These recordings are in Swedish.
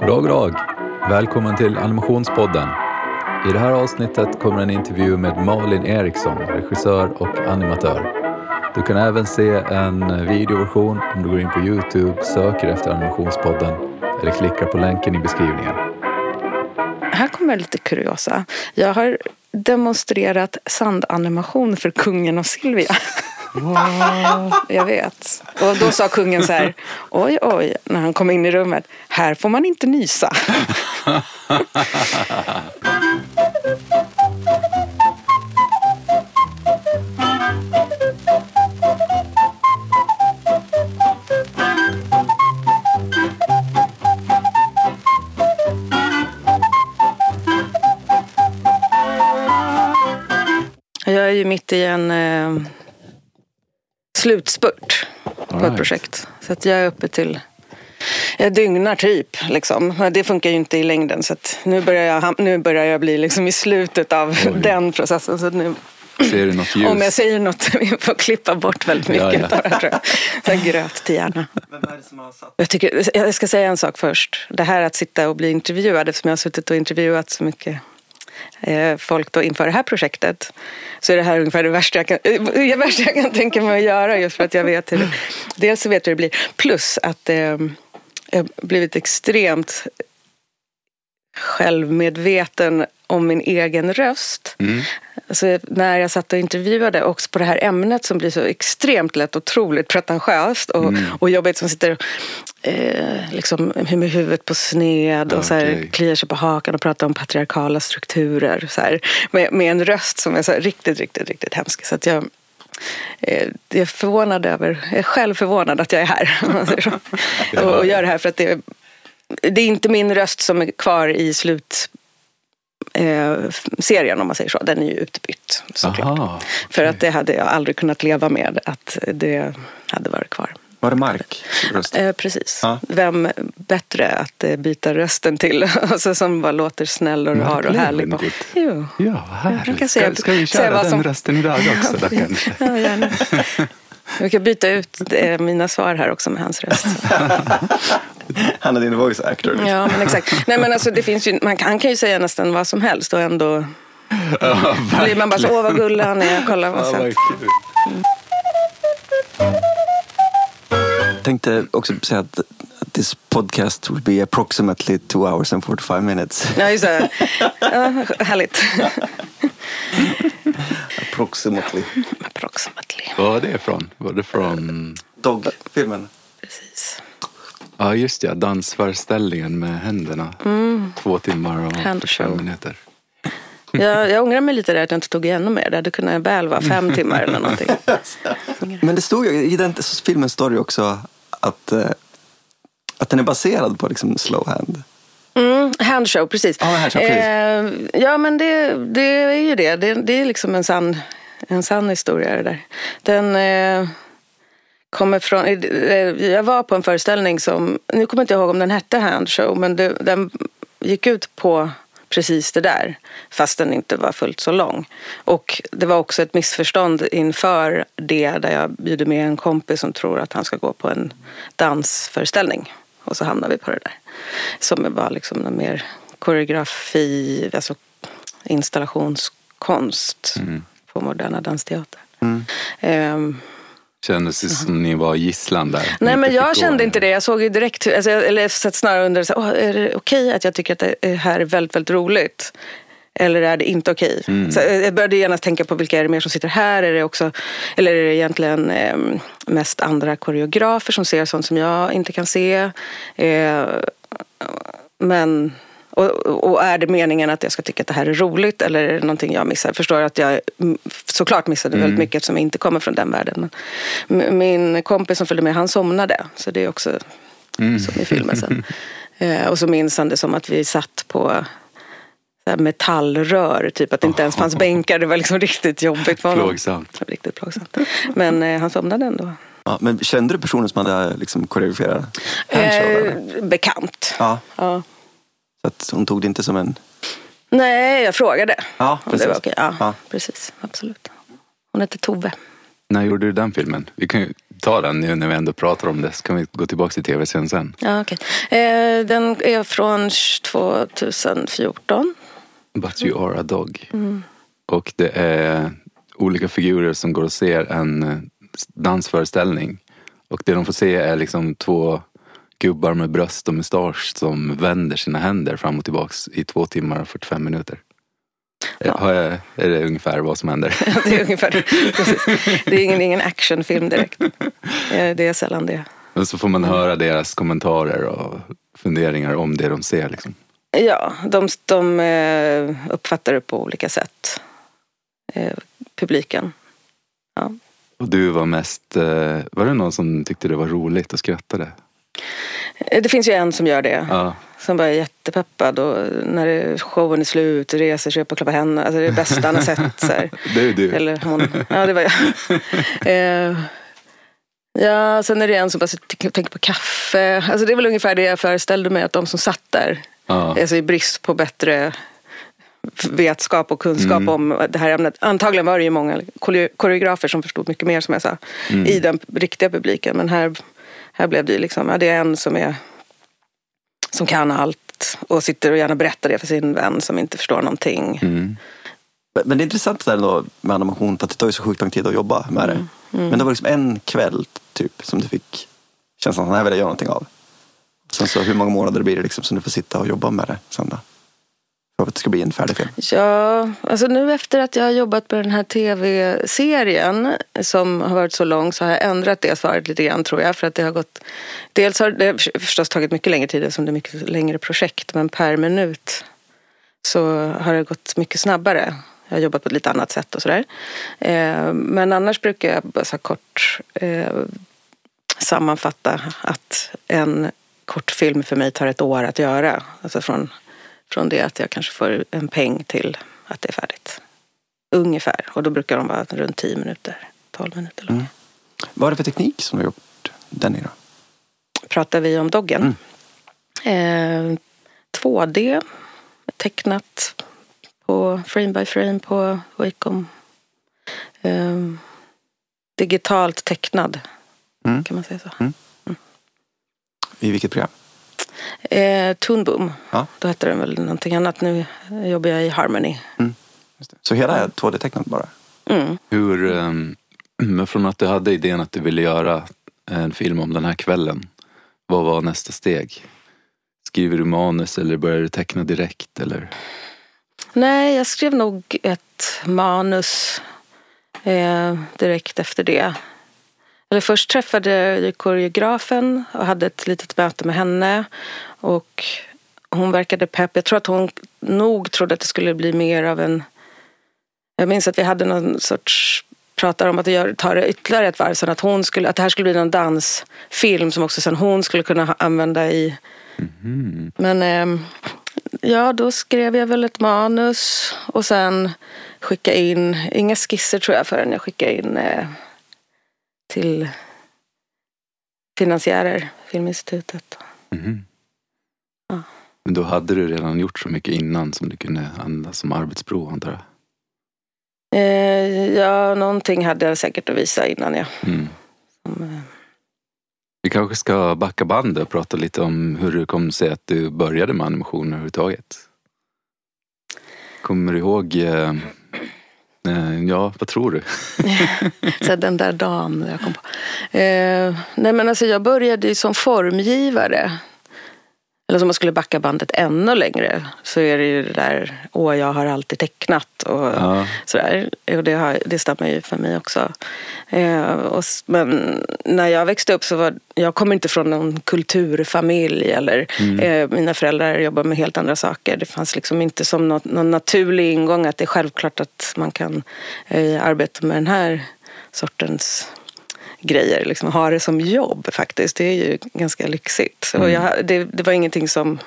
Goddag, goddag! Välkommen till Animationspodden. I det här avsnittet kommer en intervju med Malin Eriksson, regissör och animatör. Du kan även se en videoversion om du går in på Youtube, söker efter Animationspodden eller klickar på länken i beskrivningen. Här kommer lite kuriosa. Jag har demonstrerat sandanimation för kungen och Silvia. Wow. Jag vet. Och då sa kungen så här, oj oj, när han kom in i rummet, här får man inte nysa. Jag är ju mitt i en eh, slutspurt på right. ett projekt. Så att jag är uppe till jag dygnar typ. Liksom. Men det funkar ju inte i längden. Så att nu, börjar jag, nu börjar jag bli liksom i slutet av Oj. den processen. Så nu, Ser du något ljus? om jag säger något, vi får klippa bort väldigt mycket Ja, ja. av det här, gröt till hjärna. Men vad är det som har satt? Jag, tycker, jag ska säga en sak först. Det här att sitta och bli intervjuad, eftersom jag har suttit och intervjuat så mycket Eh, folk då inför det här projektet så är det här ungefär det värsta jag kan, eh, det värsta jag kan tänka mig att göra just för att jag vet hur det, dels så vet hur det blir plus att eh, jag har blivit extremt självmedveten om min egen röst. Mm. Alltså, när jag satt och intervjuade också på det här ämnet som blir så extremt lätt otroligt pretentiöst och, Mm. och jobbigt som sitter eh, liksom, med huvudet på sned och så här, Okej. kliar sig på hakan och pratar om patriarkala strukturer så här, med, med en röst som är så här, riktigt, riktigt, riktigt hemsk. Så att jag, eh, jag är förvånad över, jag är själv förvånad att jag är här och gör det här för att det, det är inte min röst som är kvar i slut eh, serien om man säger så. Den är ju utbytt såklart. Aha, För att det hade jag aldrig kunnat leva med att det hade varit kvar. Var det Mark? Eh, precis. Ja. Vem bättre att eh, byta rösten till? alltså, som bara låter snäll och rar och härlig. Jo. Ja, vad härligt. ska, ska vi köra den som- rösten idag också då kanske? Ja, gärna. Vi kan byta ut eh, mina svar här också med hans röst. Han är din voice actor. Ja, men exakt. Nej, men alltså, det finns ju, man kan, han kan ju säga nästan vad som helst och ändå Ja, blir man bara så, åh vad gullig han är, kolla vad Ja, tänkte också säga att this podcast will be approximately two hours and 45 minutes. Ja, just det. Härligt. Approximately. Approximately. Vad var det ifrån? Var det från... Dog-filmen. Precis. Ja, just ja. Dansföreställningen med händerna. Två timmar och Hand 45 show. minuter. Jag, jag ångrar mig lite där att jag inte tog ännu mer. Det hade kunnat väl vara fem timmar eller någonting. Men det stod ju, i den filmen står det ju också att, eh, att den är baserad på liksom slow hand. Mm, handshow, precis. Ja, handshow, precis. Eh, ja, men det, det är ju det. det. Det är liksom en sann, en sann historia det där. Den eh, kommer från... eh, Jag var på en föreställning som... Nu kommer jag inte ihåg om den hette handshow, men det, den gick ut på precis det där. Fast den inte var fullt så lång. Och det var också ett missförstånd inför det där jag bjuder med en kompis som tror att han ska gå på en dansföreställning. Och så hamnar vi på det där. Som var liksom en mer koreografi, alltså installationskonst på Moderna Dansteatern. Ehm, Kändes det som ni var gisslan där? Nej, men jag kände inte det. Jag såg ju direkt, alltså, eller så att snarare undrar, så, åh, är det okej att jag tycker att det här är väldigt, väldigt roligt? Eller är det inte okej? Så eh, jag började genast tänka på vilka är det mer som sitter här? Är det också, eller är det egentligen eh, mest andra koreografer som ser sånt som jag inte kan se? Eh, men, och, och är det meningen att jag ska tycka att det här är roligt eller är det någonting jag missar? Jag förstår att jag mm, såklart missade väldigt mycket som inte kommer från den världen. Men min kompis som följde med, han somnade. Så det är också som i filmen sen. Eh, och så minns han det som att vi satt på metallrör, typ att det inte ens fanns bänkar. Det var liksom riktigt jobbigt för honom. Plågsamt. Riktigt plågsamt. Men eh, han somnade ändå. Ja, men kände du personen som hade liksom koreograferat? Eh, bekant. Ja, Ja. Så att hon tog det inte som en... Nej, jag frågade Ja, om det precis. var okej. Ja, Ja. precis. Absolut. Hon heter Tove. När gjorde du den filmen? Vi kan ju ta den nu när vi ändå pratar om det. Så kan vi gå tillbaka till tv-serien sen. Ja, okay. Eh, den är från 2014. But you are a dog. Mm. Och det är olika figurer som går och ser en eh, dansföreställning. Och det de får se är liksom två gubbar med bröst och mustasch som vänder sina händer fram och tillbaks i två timmar och 45 minuter. Ja. Jag, är det ungefär vad som händer? Ja, det är ungefär det. är ingen, ingen actionfilm direkt. Det är sällan det. Men så får man höra deras kommentarer och funderingar om det de ser. Liksom. Ja, de, de eh, uppfattar det på olika sätt. Eh, publiken. Ja. Och du var mest, eh, var det någon som tyckte det var roligt och skrattade? Det finns ju en som gör det. Ja. Som bara är jättepeppad och när showen är slut reser sig upp och klappar händerna. Alltså det är det bästa han har sett. Så här. Det är du. Eller hon. Ja, det var jag. eh, ja, sen är det en som bara tänker på kaffe. Alltså det är väl ungefär det jag föreställde mig att de som satt där, ja. alltså i brist på bättre vetskap och kunskap mm. om det här ämnet. Antagligen var det ju många koreografer som förstod mycket mer som jag sa mm. i den riktiga publiken. Men här, här blev det ju liksom, ja, det är en som är som kan allt och sitter och gärna berättar det för sin vän som inte förstår någonting. Mm. Men det är intressant det där med animation, att det tar ju så sjukt lång tid att jobba med det. Mm. Mm. Men det var liksom en kväll typ som du fick känslan att den här vill jag göra någonting av. Sen så hur många månader blir det liksom som du får sitta och jobba med det sen då? För att det ska bli en färdig film? Ja, alltså nu efter att jag har jobbat med den här tv-serien som har varit så lång så har jag ändrat det svaret lite grann tror jag. För att det har gått... Dels har det förstås tagit mycket längre tid eftersom det är mycket längre projekt. Men per minut så har det gått mycket snabbare. Jag har jobbat på ett lite annat sätt och sådär. Eh, men annars brukar jag bara så kort eh, sammanfatta att en kortfilm för mig tar ett år att göra. Alltså från från det att jag kanske får en peng till att det är färdigt. Ungefär. Och då brukar de vara runt 10 minuter, 12 minuter långa. Mm. Vad är det för teknik som du har gjort den i då? Pratar vi om doggen? Mm. Eh, 2D, tecknat på frame by frame på Wacom. Eh, digitalt tecknad, mm. kan man säga så. Mm. mm. I vilket program? Eh, Toonboom. Ja. Då hette den väl någonting annat. Nu jobbar jag i Harmony. Mm. Så hela är 2D-tecknat bara? Mm. Hur, um, från att du hade idén att du ville göra en film om den här kvällen. Vad var nästa steg? Skriver du manus eller börjar du teckna direkt? Eller? Nej, jag skrev nog ett manus eh, direkt efter det. Eller först träffade jag koreografen och hade ett litet möte med henne. Och hon verkade pepp. Jag tror att hon nog trodde att det skulle bli mer av en... Jag minns att vi hade någon sorts pratar om att ta det ytterligare ett varv. Så att, hon skulle, att det här skulle bli någon dansfilm som också sen hon skulle kunna använda i... Mm. Men eh, ja, då skrev jag väl ett manus och sen skicka in, inga skisser tror jag förrän jag skickade in eh, till finansiärer, Filminstitutet. Mm. Ja. Men då hade du redan gjort så mycket innan som du kunde använda som arbetsprov antar jag? Eh, ja, någonting hade jag säkert att visa innan ja. Mm. Som, eh... Vi kanske ska backa bandet och prata lite om hur det kom sig att du började med animation överhuvudtaget. Kommer du ihåg eh, Eh, Eh, ja, vad tror du? så den där dagen jag kom på. Eh, nej men alltså jag började ju som formgivare eller om man skulle backa bandet ännu längre så är det ju det där, åh jag har alltid tecknat och ja. sådär. Och det, har, det stämmer ju för mig också. Eh, och, men när jag växte upp så var, jag kommer inte från någon kulturfamilj eller mm. eh, mina föräldrar jobbar med helt andra saker. Det fanns liksom inte som något, någon naturlig ingång att det är självklart att man kan eh, arbeta med den här sortens grejer. Liksom, ha det som jobb faktiskt. Det är ju ganska lyxigt. Mm. Och jag, det, det var ingenting som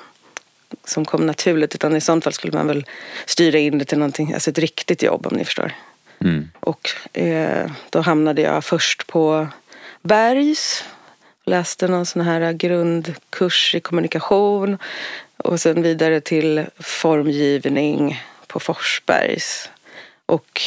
som kom naturligt utan i sånt fall skulle man väl styra in det till någonting, alltså ett riktigt jobb om ni förstår. Mm. Och eh, då hamnade jag först på Bergs, läste någon sån här grundkurs i kommunikation och sen vidare till formgivning på Forsbergs. Och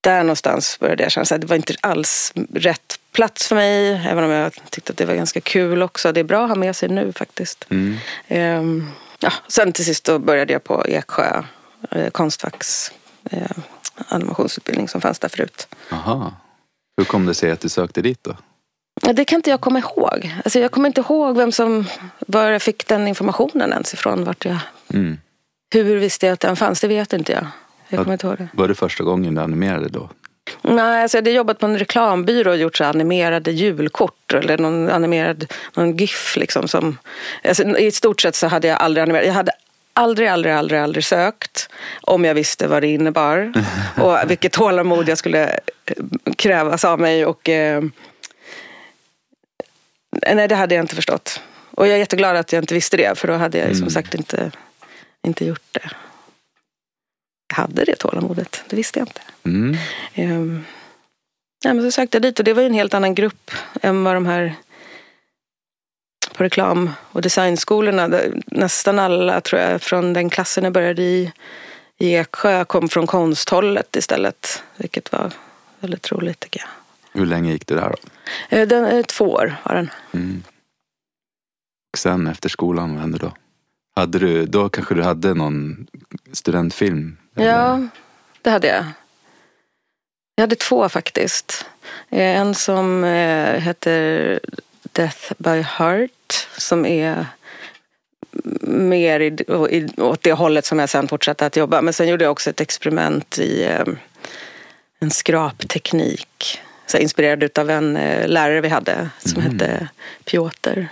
där någonstans började jag känna att det var inte alls rätt plats för mig. Även om jag tyckte att det var ganska kul också. Det är bra att ha med sig nu faktiskt. Mm. Ehm, ja, sen till sist då började jag på Eksjö eh, konstfacks eh, animationsutbildning som fanns där förut. Aha. Hur kom det sig att du sökte dit då? Det kan inte jag komma ihåg. Alltså, jag kommer inte ihåg vem som, var jag fick den informationen ens ifrån. Vart jag, Mm. hur visste jag att den fanns? Det vet inte jag. Jag Ja. kommer inte ihåg det. Var det första gången du animerade då? Nej, alltså jag hade jobbat på en reklambyrå och gjort så animerade julkort eller någon animerad någon GIF. Liksom, som, alltså, I stort sett så hade jag aldrig animerat. Jag hade aldrig, aldrig, aldrig, aldrig sökt om jag visste vad det innebar och vilket tålamod jag skulle eh, krävas av mig. Och, eh, nej, det hade jag inte förstått. Och jag är jätteglad att jag inte visste det för då hade jag ju som Mm. sagt inte, inte gjort det. Hade det tålamodet, det visste jag inte. Mm. Ehm, ja, men så sökte jag dit och det var ju en helt annan grupp än vad de här på reklam och designskolorna. Nästan alla tror jag från den klassen jag började i i Eksjö kom från konsthållet istället. Vilket var väldigt roligt tycker jag. Hur länge gick du där då? Eh, Den, eh, två år var den. Mm. Och sen efter skolan, vad hände då? Hade du, då kanske du hade någon studentfilm? Ja, det hade jag. Jag hade två faktiskt. Eh, En som eh, heter Death by Heart som är mer i, i, åt det hållet som jag sen fortsatte att jobba. Men sen gjorde jag också ett experiment i eh, en skrapteknik. Så inspirerad av en eh, lärare vi hade som Mhm. hette Piotr.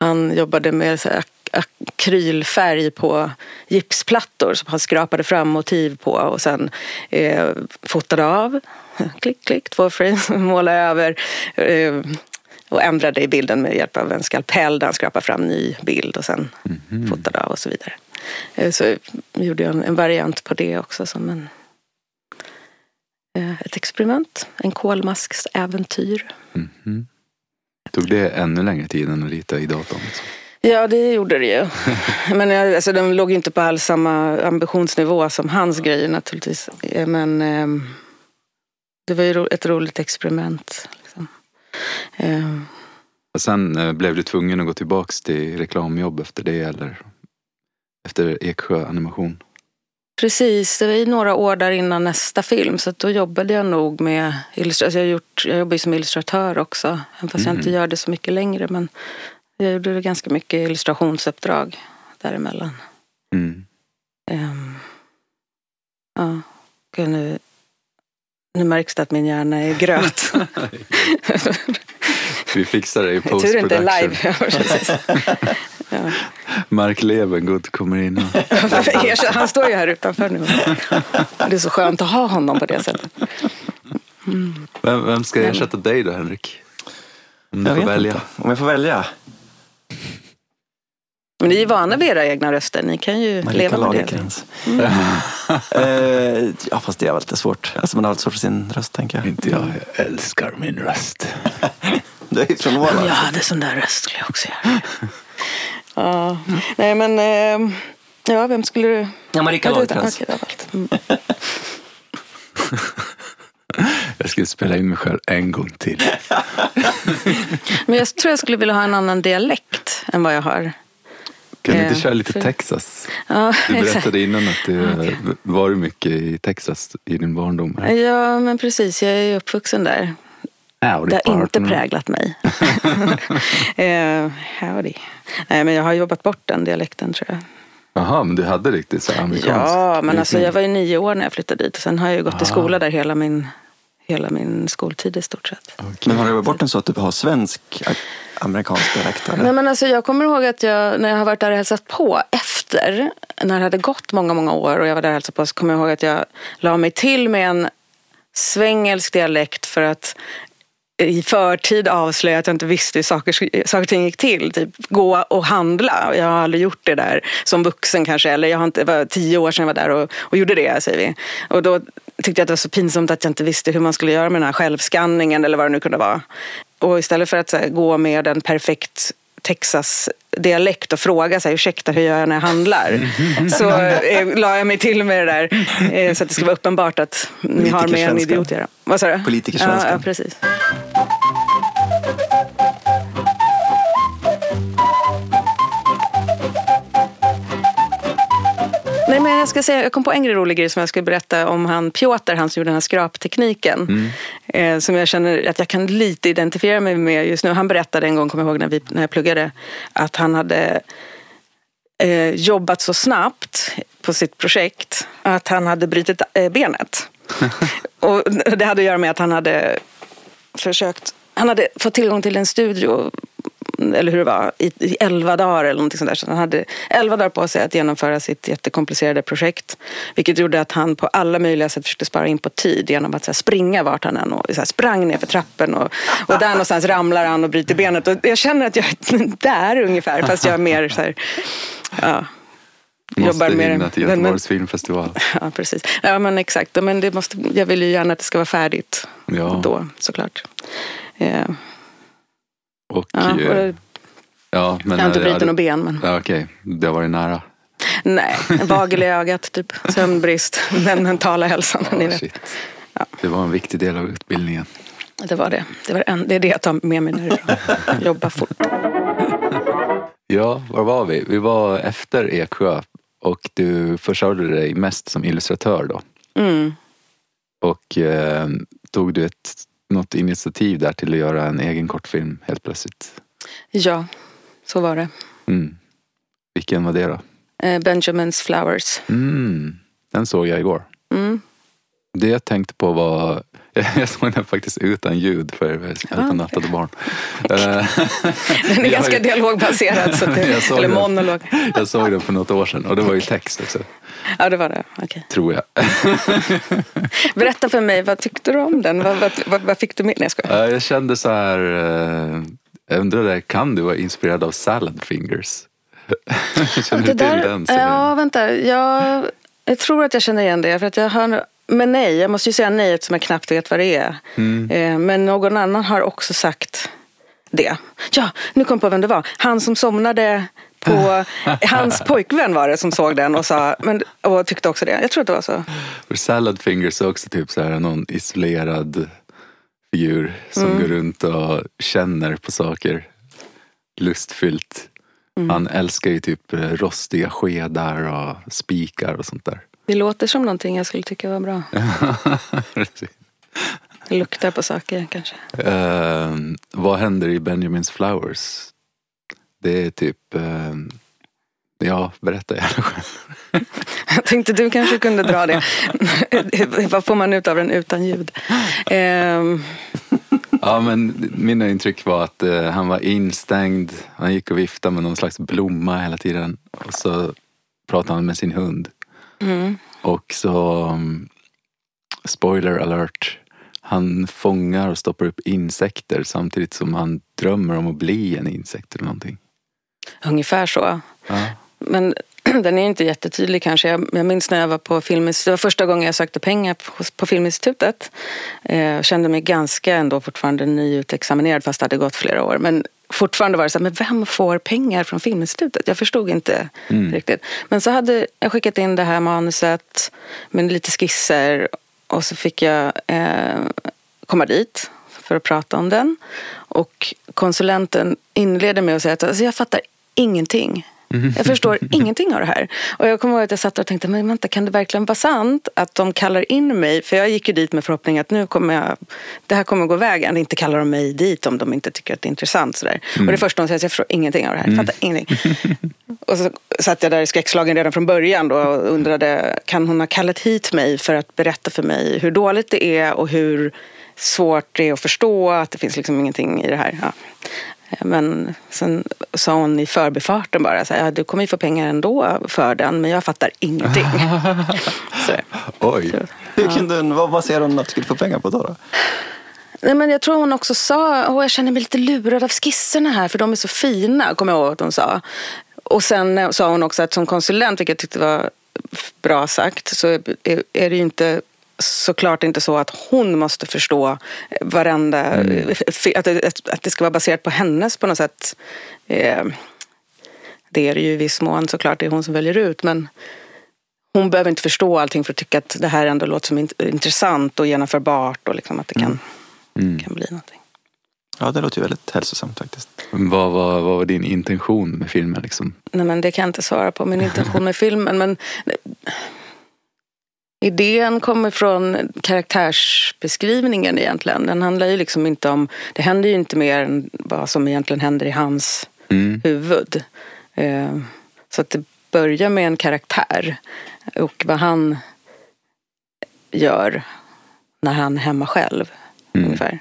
Han jobbade med så här akrylfärg på gipsplattor som han skrapade fram motiv på och sen eh, fotade av. Klick, klick, två frames, målade över eh, och ändrade i bilden med hjälp av en skalpell där han skrapade fram ny bild och sen Mhm. fotade av och så vidare. Eh, så gjorde jag en, en variant på det också som en, eh, ett experiment. En kolmasksäventyr. Mhm. Tog det ännu längre tid än att rita i datorn? Liksom? Ja, det gjorde det ju. Men jag, alltså, de låg ju inte på alls samma ambitionsnivå som hans grejer naturligtvis. Eh, Men ehm, det var ju ett roligt experiment. Liksom. Ehm, Och sen eh, blev du tvungen att gå tillbaks till reklamjobb efter det eller efter Eksjö animation? precis, det var ju några år där innan nästa film. Så då jobbade jag nog med illustration. Jag, har gjort, jag jobbar ju som illustratör också. Även fast jag inte gör det så mycket längre. Men jag gjorde ganska mycket illustrationsuppdrag däremellan. Mm. Um, ja, nu, nu märks det att min hjärna är gröt. Vi fixar det i Tur det inte live. Ja. Mark Levengood kommer in och... Han står ju här utanför nu. Det är så skönt att ha honom på det sättet. Vem, vem ska ersätta dig då Henrik? Om du Jag får välja. inte. Om jag får välja? Men ni är ju vana vid era egna röster. Ni kan ju Marika leva med det. Lagercrantz. eh, ja, fast det är väl lite svårt. Alltså man har alltid svårt för sin röst, tänker jag. Inte jag, jag älskar min röst. Du är från Om jag Åland. hade sån där röst skulle jag också göra. Ja. Nej men, eh, ja vem skulle du? Ja, Marika Lagercrantz. Mm. Jag skulle spela in mig själv en gång till. Men jag tror jag skulle vilja ha en annan dialekt än vad jag har. Kan du Eh, inte köra lite för- Texas? Ja, Du berättade innan att du Okej. var mycket i Texas i din barndom. Ja, men precis. Jag är uppvuxen där. Howdy, Det har inte präglat mig. eh, howdy. Nej, men jag har jobbat bort den dialekten tror jag. Jaha, men du hade riktigt så här amerikansk Ja, men alltså jag var ju nio år när jag flyttade dit. Och sen har jag ju gått i Ah. skola där hela min, hela min skoltid i stort sett. Okej. Men har du jobbat bort den så att du har svensk amerikansk dialekt? Nej, men alltså, jag kommer ihåg att jag, när jag har varit där och hälsat på efter, när det hade gått många, många år och jag var där och hälsade på, så kommer jag ihåg att jag la mig till med en svengelsk dialekt för att i förtid avslöja att jag inte visste hur saker, saker och ting gick till. Typ gå och handla. Jag har aldrig gjort det där som vuxen kanske. Eller jag har inte, det var tio år sedan jag var där och, och gjorde det, säger vi. Och då tyckte jag att det var så pinsamt att jag inte visste hur man skulle göra med den här självskanningen eller vad det nu kunde vara. Och istället för att här, gå med en perfekt Texas-dialekt och fråga så här, ursäkta hur gör jag när jag handlar? Så eh, la jag mig till med det där eh, så att det ska vara uppenbart att ni har med en idiot att göra. Vad sa du? Politikersvenska. Ja, ja, precis. Nej, men jag, ska säga, jag kom på en grej rolig grej som jag skulle berätta om han Piotr, han som gjorde den här skraptekniken. Eh, som jag känner att jag kan lite identifiera mig med just nu. Han berättade en gång, kommer jag ihåg när, vi, när jag pluggade, att han hade eh, jobbat så snabbt på sitt projekt att han hade brutit eh, benet. Och det hade att göra med att han hade försökt han hade fått tillgång till en studio eller hur det var, i, i elva dagar eller någonting sånt där. Så han hade elva dagar på sig att genomföra sitt jättekomplicerade projekt. Vilket gjorde att han på alla möjliga sätt försökte spara in på tid genom att så här, springa vart han än och så här, sprang ner för trappen och, och där någonstans ramlar han och bryter benet. Och jag känner att jag är där ungefär fast jag är mer så här, ja. Måste hinna till men- men- Göteborgs filmfestival. Ja, precis. Ja, men exakt. Men det måste, jag vill ju gärna att det ska vara färdigt Ja. då, såklart. Eh, Och, ja, och eh, det- ja, men, jag har inte eh, brutit ja, något ben, men Ja, Okej, det har varit nära. nej. En vagel i ögat, typ. Sömnbrist. Den mentala hälsan, ni Ja, vet. shit. Det var en viktig del av utbildningen. Det var det. Det, var en, det är det jag tar med mig därifrån. Jobba fort. Ja, var var vi? Vi var efter Eksjö och du försörjde dig mest som illustratör då. Mm. Och eh, tog du ett, något initiativ där till att göra en egen kortfilm helt plötsligt? Ja, så var det. Mm. Vilken var det då? Eh, Benjamins Flowers. Mm. Den såg jag igår. Mm. Det jag tänkte på var, jag såg den faktiskt utan ljud för utan nattade barn. Den är ganska dialogbaserad. Så det, eller den. monolog. jag såg den för något år sedan och det var ju text också, Ja, det var det. Okej. tror jag. Berätta för mig, vad tyckte du om den? Vad, vad, vad, fick du med? Nej, jag. Eh, Jag kände så här, eh, jag undrade, kan du vara inspirerad av Salad Fingers? Känner du till den? ja, vänta. Jag, jag tror att jag känner igen det. För att jag hör, men nej, jag måste ju säga nej eftersom jag knappt vet vad det är. Mm. Eh, Men någon annan har också sagt det. Ja, nu kom jag på vem det var. Han som somnade på... hans pojkvän var det som såg den och, sa, men, och tyckte också det. Jag tror att det var så. För Salad Fingers är också typ så här någon isolerad figur som Mm. går runt och känner på saker lustfyllt. Mm. Han älskar ju typ rostiga skedar och spikar och sånt där. Det låter som någonting jag skulle tycka var bra. Det luktar på saker kanske. Eh, vad händer i Benjamins Flowers? Det är typ, eh, ja berätta gärna själv. Jag tänkte du kanske kunde dra det. Vad får man ut av den utan ljud? Ehm, Ja men mina intryck var att eh, han var instängd, han gick och viftade med någon slags blomma hela tiden. Och så pratade han med sin hund. Mm. Och så, um, spoiler alert, han fångar och stoppar upp insekter samtidigt som han drömmer om att bli en insekt eller någonting. Ungefär så. Ja. Men den är inte jättetydlig kanske. Jag, jag minns när jag var på Filminstitutet. Det var första gången jag sökte pengar på, på Filminstitutet. Eh, kände mig ganska ändå fortfarande nyutexaminerad fast det hade gått flera år. Men fortfarande var det så här, men vem får pengar från Filminstitutet? Jag förstod inte riktigt. Men så hade jag skickat in det här manuset med lite skisser och så fick jag eh, komma dit för att prata om den. Och konsulenten inleder med att säga att alltså, jag fattar ingenting. Jag förstår ingenting av det här. Och jag kommer ihåg att jag satt och tänkte, men vänta, kan det verkligen vara sant att de kallar in mig? För jag gick ju dit med förhoppning att nu kommer jag, det här kommer gå vägen. Inte kallar de mig dit om de inte tycker att det är intressant. Sådär. Och det första de säger, är, jag förstår ingenting av det här. Jag fattar ingenting. och så satt jag där i skräckslagen redan från början då och undrade, kan hon ha kallat hit mig för att berätta för mig hur dåligt det är och hur svårt det är att förstå att det finns liksom ingenting i det här. Ja. Men sen sa hon i förbifarten bara så här, ja, du kommer ju få pengar ändå för den men jag fattar ingenting. så, Oj. Hur kunde hon, vad baserade hon att du skulle få pengar på då? då? Nej, men jag tror hon också sa, åh jag känner mig lite lurad av skisserna här för de är så fina, kommer jag ihåg att hon sa. Och sen eh, sa hon också att som konsulent, vilket jag tyckte var bra sagt, så är, är det ju inte såklart inte så att hon måste förstå varenda... Mm. Att, det, att det ska vara baserat på hennes på något sätt. Eh, det är det ju i viss mån såklart, det är hon som väljer ut. Men hon behöver inte förstå allting för att tycka att det här ändå låter som intressant och genomförbart och liksom att det kan, mm. kan bli någonting. Ja, det låter ju väldigt hälsosamt faktiskt. Vad var, vad var din intention med filmen? Liksom? Nej, men det kan jag inte svara på, min intention med filmen. Men idén kommer från karaktärsbeskrivningen egentligen. Den handlar ju liksom inte om, det händer ju inte mer än vad som egentligen händer i hans mm. huvud. Eh, så att det börjar med en karaktär och vad han gör när han är hemma själv. Mm. Ungefär.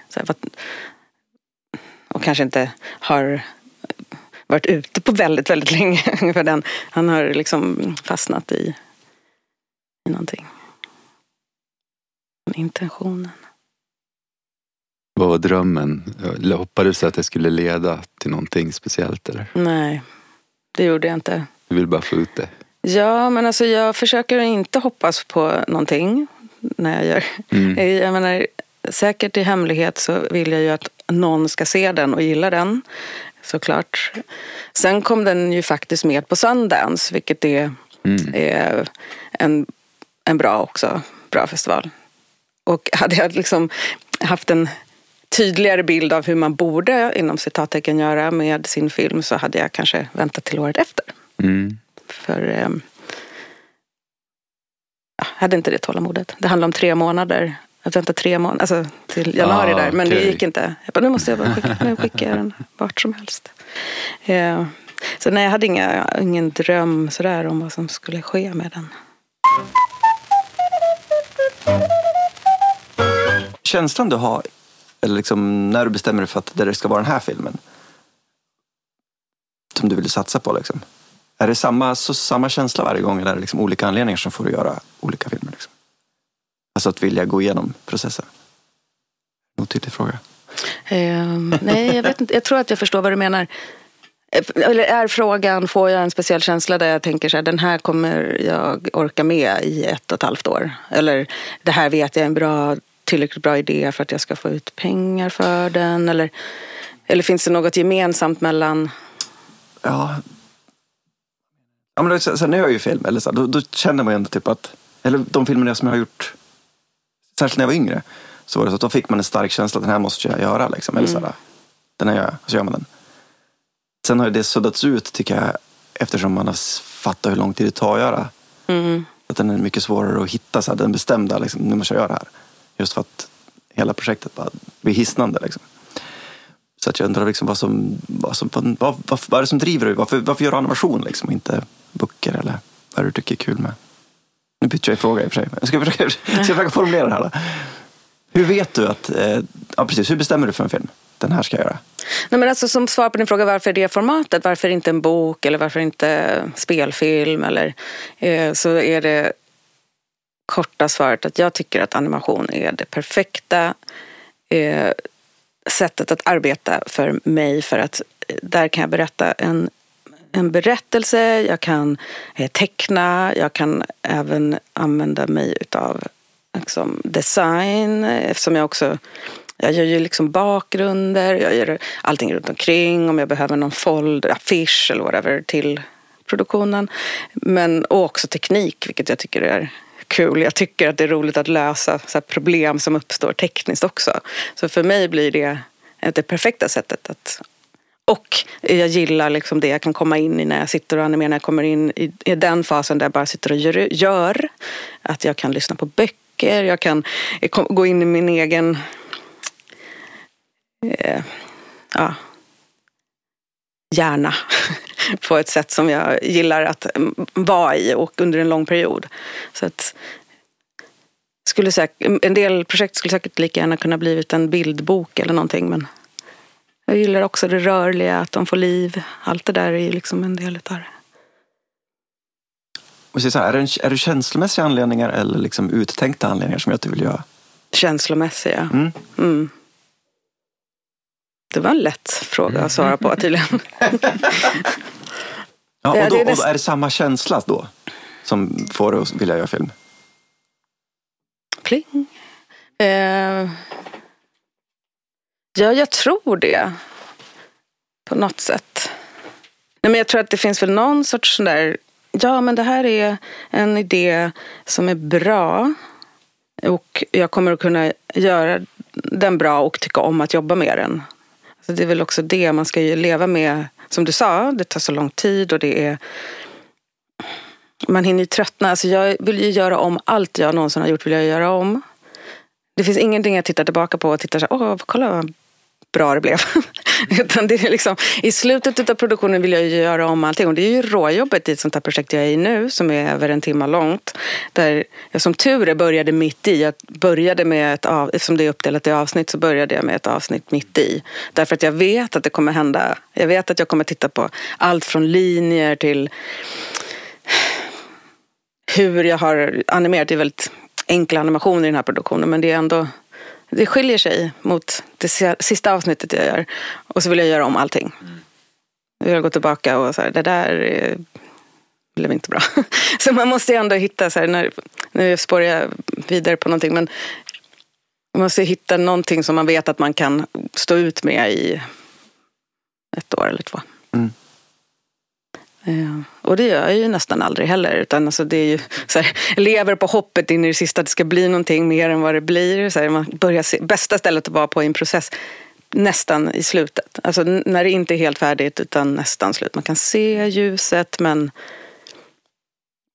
Och kanske inte har varit ute på väldigt, väldigt länge. Ungefär den. Han har liksom fastnat i, i någonting. Intentionen. Vad var drömmen? Hoppades du att det skulle leda till någonting speciellt? Eller? Nej, det gjorde jag inte. Du vill bara få ut det? Ja, men alltså jag försöker inte hoppas på någonting när jag gör. Mm. Jag menar, säkert i hemlighet så vill jag ju att någon ska se den och gilla den. Såklart. Sen kom den ju faktiskt med på Sundance, vilket är, mm. är en, en bra också, bra festival. Och hade jag liksom haft en tydligare bild av hur man borde, inom citattecken, göra med sin film så hade jag kanske väntat till året efter. Mm. För eh, jag hade inte det tålamodet. Det handlar om tre månader att vänta tre månader, alltså till januari ah, där. Men okay. det gick inte. Jag bara, nu måste jag bara skicka, nu skickar jag den vart som helst. Ja. Så nej, jag hade inga, ingen dröm sådär om vad som skulle ske med den. Känslan du har, eller liksom när du bestämmer dig för att det ska vara den här filmen. Som du vill satsa på liksom. Är det samma, så, samma känsla varje gång eller är det liksom olika anledningar som får dig göra olika filmer? Liksom? Alltså att vilja gå igenom processen? Otydlig fråga. Um, nej, jag, vet inte. jag tror att jag förstår vad du menar. Eh, eller är frågan, får jag en speciell känsla där jag tänker så här, den här kommer jag orka med i ett och ett halvt år? Eller det här vet jag är en bra, tillräckligt bra idé för att jag ska få ut pengar för den? Eller, eller finns det något gemensamt mellan? Ja, ja men sen när jag gör film, eller så, då, då känner man ju ändå typ att, eller de filmerna som jag har gjort särskilt när jag var yngre, så var det så att då fick man en stark känsla att den här måste jag göra. Liksom. Eller mm. så den här gör jag, så gör man den. Sen har det suddats ut tycker jag eftersom man har fattat hur lång tid det tar att göra. Mm. Att den är mycket svårare att hitta, så här, den bestämda, liksom, nu måste jag göra det här. Just för att hela projektet bara blir hisnande. Liksom. Så att jag undrar liksom vad som, vad, som, vad, vad, vad är det som driver dig? Varför, varför gör du animation liksom, och inte böcker eller vad är det du tycker är kul med? Nu bytte jag i fråga i och för sig. Jag ska försöka, ska försöka formulera det här. Då. Hur vet du att, eh, ja precis, hur bestämmer du för en film? Den här ska jag göra. Nej, men alltså, som svar på din fråga varför det formatet, varför inte en bok eller varför inte spelfilm eller eh, så är det korta svaret att jag tycker att animation är det perfekta eh, sättet att arbeta för mig för att eh, där kan jag berätta en en berättelse, jag kan eh, teckna, jag kan även använda mig utav liksom, design eftersom jag också jag gör ju liksom bakgrunder, jag gör allting runt omkring om jag behöver någon folder, affisch eller whatever till produktionen. Men och också teknik, vilket jag tycker är kul. Jag tycker att det är roligt att lösa så problem som uppstår tekniskt också. Så för mig blir det det perfekta sättet att och jag gillar liksom det jag kan komma in i när jag sitter och animerar. När jag kommer in i, i den fasen där jag bara sitter och gör, gör. Att jag kan lyssna på böcker. Jag kan gå in i min egen... Eh, ja, hjärna på ett sätt som jag gillar att vara i och under en lång period. Så att, skulle säkert, en del projekt skulle säkert lika gärna kunna blivit en bildbok eller någonting men jag gillar också det rörliga, att de får liv. Allt det där är ju liksom en del av det. Och så här, är, det, är det känslomässiga anledningar eller liksom uttänkta anledningar som gör att du vill göra? Känslomässiga. Mm. Mm. Det var en lätt fråga att svara på tydligen. ja, och, då, och är det samma känsla då som får dig att vilja göra film? Kling. Eh, ja, jag tror det. På något sätt. Nej, men jag tror att det finns väl någon sorts sån där, ja men det här är en idé som är bra. Och jag kommer att kunna göra den bra och tycka om att jobba med den. Så det är väl också det man ska ju leva med. Som du sa, det tar så lång tid och det är man hinner ju tröttna. Alltså jag vill ju göra om allt jag någonsin har gjort. vill jag göra om. Det finns ingenting jag tittar tillbaka på och tittar så här, åh, kolla vad bra det blev. Utan det är liksom, I slutet av produktionen vill jag ju göra om allting. Och det är ju råjobbet i ett sånt här projekt jag är i nu som är över en timme långt. Där jag som tur är började mitt i. Jag började med ett av, eftersom det är uppdelat i avsnitt så började jag med ett avsnitt mitt i. Därför att jag vet att det kommer hända. Jag vet att jag kommer titta på allt från linjer till hur jag har animerat. Det är väldigt enkla animationer i den här produktionen men det är ändå det skiljer sig mot det sista avsnittet jag gör. Och så vill jag göra om allting. Jag vill gå tillbaka och så här, det där eh, blev inte bra. Så man måste ändå hitta, så här, när, nu spårar jag vidare på någonting, men man måste hitta någonting som man vet att man kan stå ut med i ett år eller två. Mm. Ja. Och det gör jag ju nästan aldrig heller. Utan alltså det är ju så här, lever på hoppet in i det sista att det ska bli någonting mer än vad det blir. Så här, man börjar se, bästa stället att vara på i en process nästan i slutet. Alltså när det inte är helt färdigt utan nästan slut. Man kan se ljuset men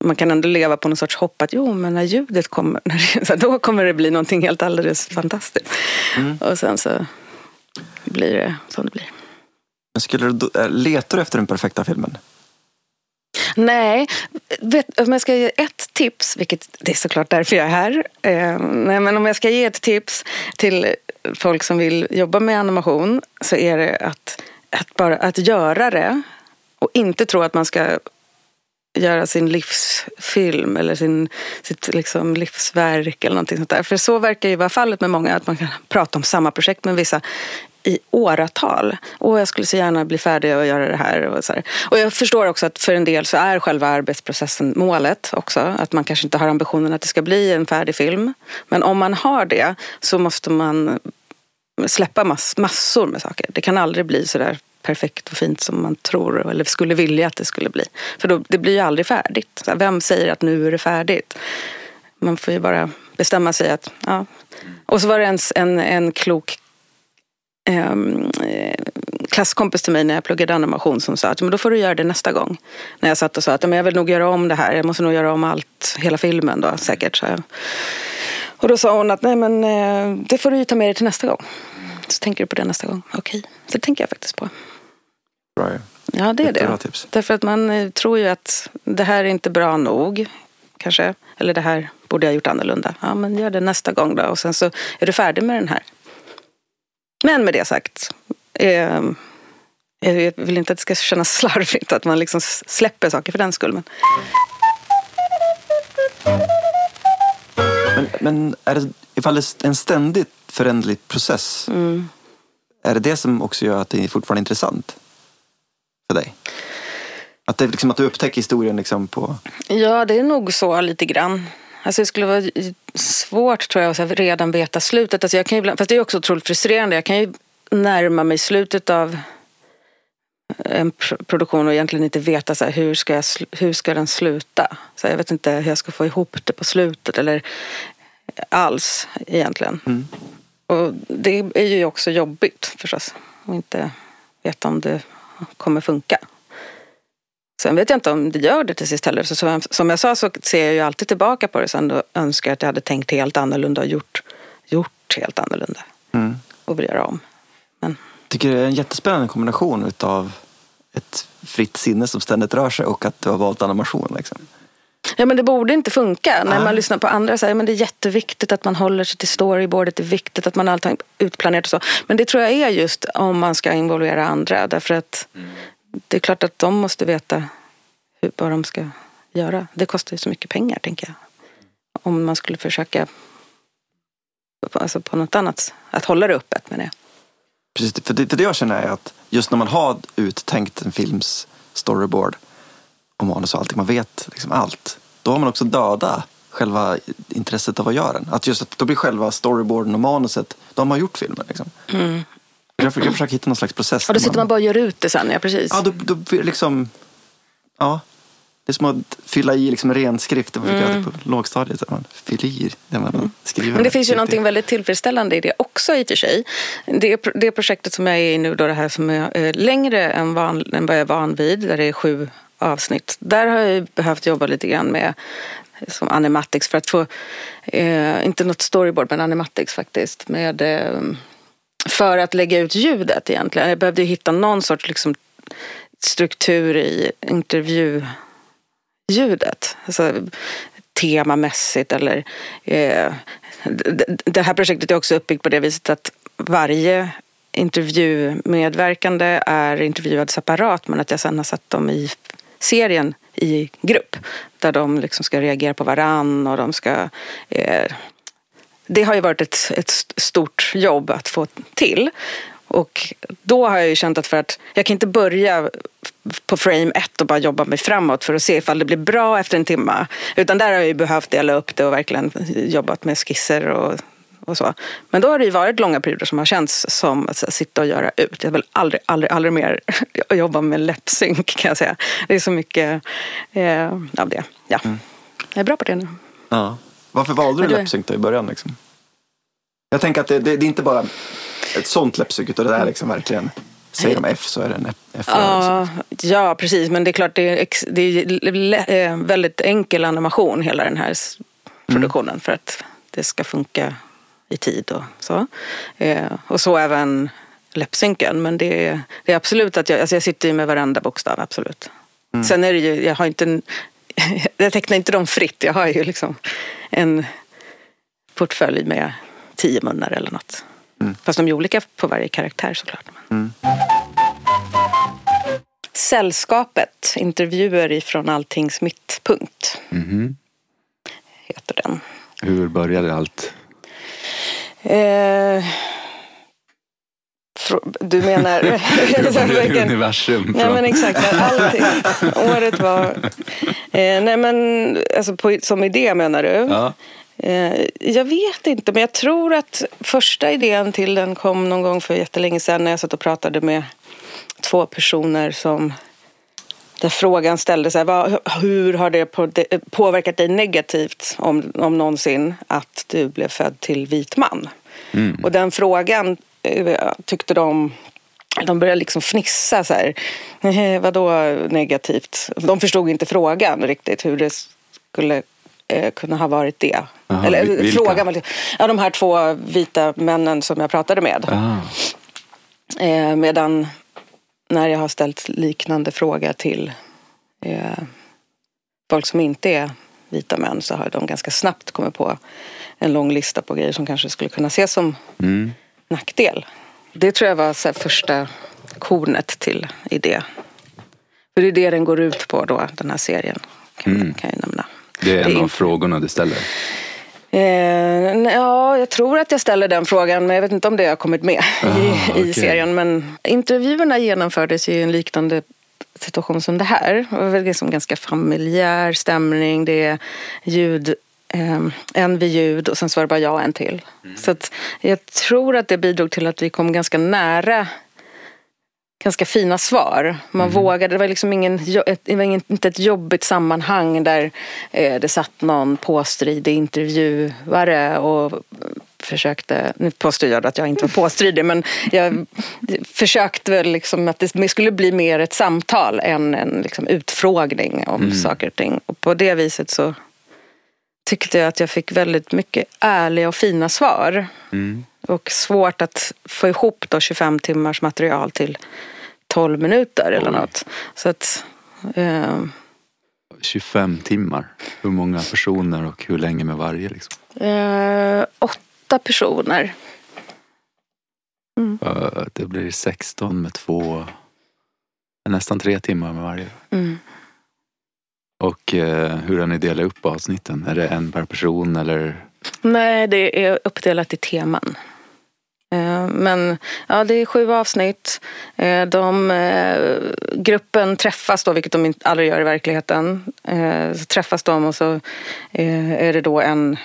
man kan ändå leva på någon sorts hopp att jo, men när ljudet kommer, när då kommer det bli någonting helt alldeles fantastiskt. Mm. Och sen så blir det som det blir. Skulle du, äh, letar du efter den perfekta filmen? Nej, vet, om jag ska ge ett tips, vilket det är såklart därför jag är här. Eh, nej, men om jag ska ge ett tips till folk som vill jobba med animation så är det att, att, bara, att göra det och inte tro att man ska göra sin livsfilm eller sin, sitt liksom livsverk eller någonting sånt där. För så verkar ju vara fallet med många, att man kan prata om samma projekt med vissa i åratal. Och jag skulle så gärna bli färdig och göra det här. Och, så här. och jag förstår också att för en del så är själva arbetsprocessen målet också. Att man kanske inte har ambitionen att det ska bli en färdig film. Men om man har det så måste man släppa mass, massor med saker. Det kan aldrig bli så där perfekt och fint som man tror eller skulle vilja att det skulle bli. För då, det blir ju aldrig färdigt. Vem säger att nu är det färdigt? Man får ju bara bestämma sig att, ja. Och så var det en, en, en klok klasskompis till mig när jag pluggade animation som sa att men då får du göra det nästa gång. När jag satt och sa att men jag vill nog göra om det här. Jag måste nog göra om allt, hela filmen då säkert. Så Och då sa hon att nej men eh, det får du ju ta med dig till nästa gång. Så tänker du på det nästa gång. Okej, okay. det tänker jag faktiskt på. Bra Ja, det är det. Tips. Därför att man eh, tror ju att det här är inte bra nog. Kanske. Eller det här borde jag gjort annorlunda. Ja, men gör det nästa gång då. Och sen så är du färdig med den här. Men med det sagt. Eh, jag vill inte att det ska kännas slarvigt att man liksom släpper saker för den skull. Men, men, men är det, ifall det är en ständigt föränderlig process. Mm. Är det det som också gör att det är fortfarande är intressant för dig? Att, det, liksom, att du upptäcker historien liksom på... Ja, det är nog så lite grann. Alltså det skulle vara svårt tror jag att redan veta slutet. Alltså jag kan ibland, fast det är också otroligt frustrerande. Jag kan ju närma mig slutet av en produktion och egentligen inte veta så här, hur, ska jag, hur ska den sluta. Så jag vet inte hur jag ska få ihop det på slutet eller alls egentligen. Mm. Och det är ju också jobbigt förstås. Att inte veta om det kommer funka. Sen vet jag inte om det gör det till sist heller. Så som jag sa så ser jag ju alltid tillbaka på det sen och önskar att jag hade tänkt helt annorlunda och gjort, gjort helt annorlunda. Mm. Och vill göra om. Men... Tycker det är en jättespännande kombination utav ett fritt sinne som ständigt rör sig och att du har valt animation. Liksom. Ja men det borde inte funka. När man lyssnar på andra säger men det är jätteviktigt att man håller sig till storyboardet. Det är viktigt att man har allting utplanerat och så. Men det tror jag är just om man ska involvera andra. Därför att mm det är klart att de måste veta hur, vad de ska göra. Det kostar ju så mycket pengar, tänker jag. Om man skulle försöka alltså på något annat, att hålla det öppet med det. Precis, för det, för det jag känner är att just när man har uttänkt en films storyboard och manus och allting, man vet liksom allt. Då har man också döda själva intresset av att göra den. Att just att då blir själva storyboarden och manuset, de har gjort filmen. Liksom. Jag, jag försöker hitta någon slags process. Och då sitter man bara och gör ut det sen, ja precis. Ja, då, då liksom... Ja. Det är som att fylla i liksom ren skrift. Det var mm. på lågstadiet. Man fyller i det man skriver. Men det finns ju någonting väldigt tillfredsställande i det också i och för sig. Det, det projektet som jag är i nu, då, det här som är eh, längre än, van, än vad jag är van vid, där det är sju avsnitt. Där har jag behövt jobba lite grann med som animatics för att få, eh, inte något storyboard men animatics faktiskt. Med, eh, för att lägga ut ljudet egentligen. Jag behövde hitta någon sorts liksom, struktur i intervjuljudet. Alltså, temamässigt eller eh, det här projektet är också uppbyggt på det viset att varje intervjumedverkande är intervjuad separat men att jag sen har satt dem i serien i grupp. Där de liksom ska reagera på varann och de ska... Eh, det har ju varit ett, ett stort jobb att få till. Och då har jag ju känt att för att jag kan inte börja på frame ett och bara jobba mig framåt för att se ifall det blir bra efter en timme. Utan där har jag ju behövt dela upp det och verkligen jobbat med skisser och och så. Men då har det ju varit långa perioder som har känts som att sitta och göra ut. Jag vill aldrig, aldrig, aldrig mer jobba med läppsynk kan jag säga. Det är så mycket eh, av det. Ja. Mm. Jag är bra på det nu. Ja. Varför valde du, du läppsynk då i början? Liksom? Jag tänker att det, det, det är inte bara ett sånt läppsynk utan det är liksom verkligen Säger de F så är det en F. Ja, ja, precis. Men det är klart, det är, det är eh, väldigt enkel animation hela den här mm. produktionen. Mm. För att det ska funka i tid och så. Eh, och så även läppsynken. Men det är, det är absolut att jag, alltså jag sitter ju med varenda bokstav, absolut. Mm. Sen är det ju, jag har inte, jag tecknar inte dem fritt. Jag har ju liksom en portfölj med tio munnar eller något. Mm. Fast de är olika på varje karaktär såklart. Mm. Sällskapet, intervjuer ifrån Alltings mittpunkt. Mm. Heter den. Hur började allt? Eh, du menar... Universum. Nej men exakt, allting. Året var... Eh, nej men, alltså på, som idé menar du? Ja. Eh, jag vet inte, men jag tror att första idén till den kom någon gång för jättelänge sedan när jag satt och pratade med två personer som där frågan ställdes, hur har det påverkat dig negativt om, om någonsin att du blev född till vit man? Mm. Och den frågan tyckte de de började liksom fnissa så här. Vadå negativt? De förstod inte frågan riktigt hur det skulle eh, kunna ha varit det. Aha, Eller vilka? frågan var ja, de här två vita männen som jag pratade med. Eh, medan när jag har ställt liknande fråga till eh, folk som inte är vita män så har de ganska snabbt kommit på en lång lista på grejer som kanske skulle kunna ses som mm. Nackdel. Det tror jag var så första kornet till idé. För det är det den går ut på då, den här serien. Kan, mm. kan jag nämna. Det är en det är av frågorna du ställer? Eh, ja, jag tror att jag ställer den frågan men jag vet inte om det har kommit med ah, i, okay. i serien. Men intervjuerna genomfördes i en liknande situation som det här. Det var liksom ganska familjär stämning. Det är ljud, en vid ljud och sen så var det bara jag och en till. Mm. Så jag tror att det bidrog till att vi kom ganska nära ganska fina svar. Man mm. vågade, det var liksom ingen, det var inte ett jobbigt sammanhang där eh, det satt någon påstridig intervjuare och försökte, nu påstår jag att jag inte var påstridig men jag försökte väl liksom att det skulle bli mer ett samtal än en liksom utfrågning om mm. saker och ting. Och på det viset så tyckte jag att jag fick väldigt mycket ärliga och fina svar. Mm. Och svårt att få ihop då 25 timmars material till 12 minuter eller något. Så att, eh... 25 timmar. Hur många personer och hur länge med varje? Liksom? Eh, åtta personer. Mm. Det blir 16 med två, nästan tre timmar med varje. Mm. Och eh, hur har ni delat upp avsnitten? Är det en per person eller? Nej, det är uppdelat i teman. Eh, men ja, det är sju avsnitt. Eh, de, eh, gruppen träffas då, vilket de aldrig gör i verkligheten. Så träffas de och så är det då en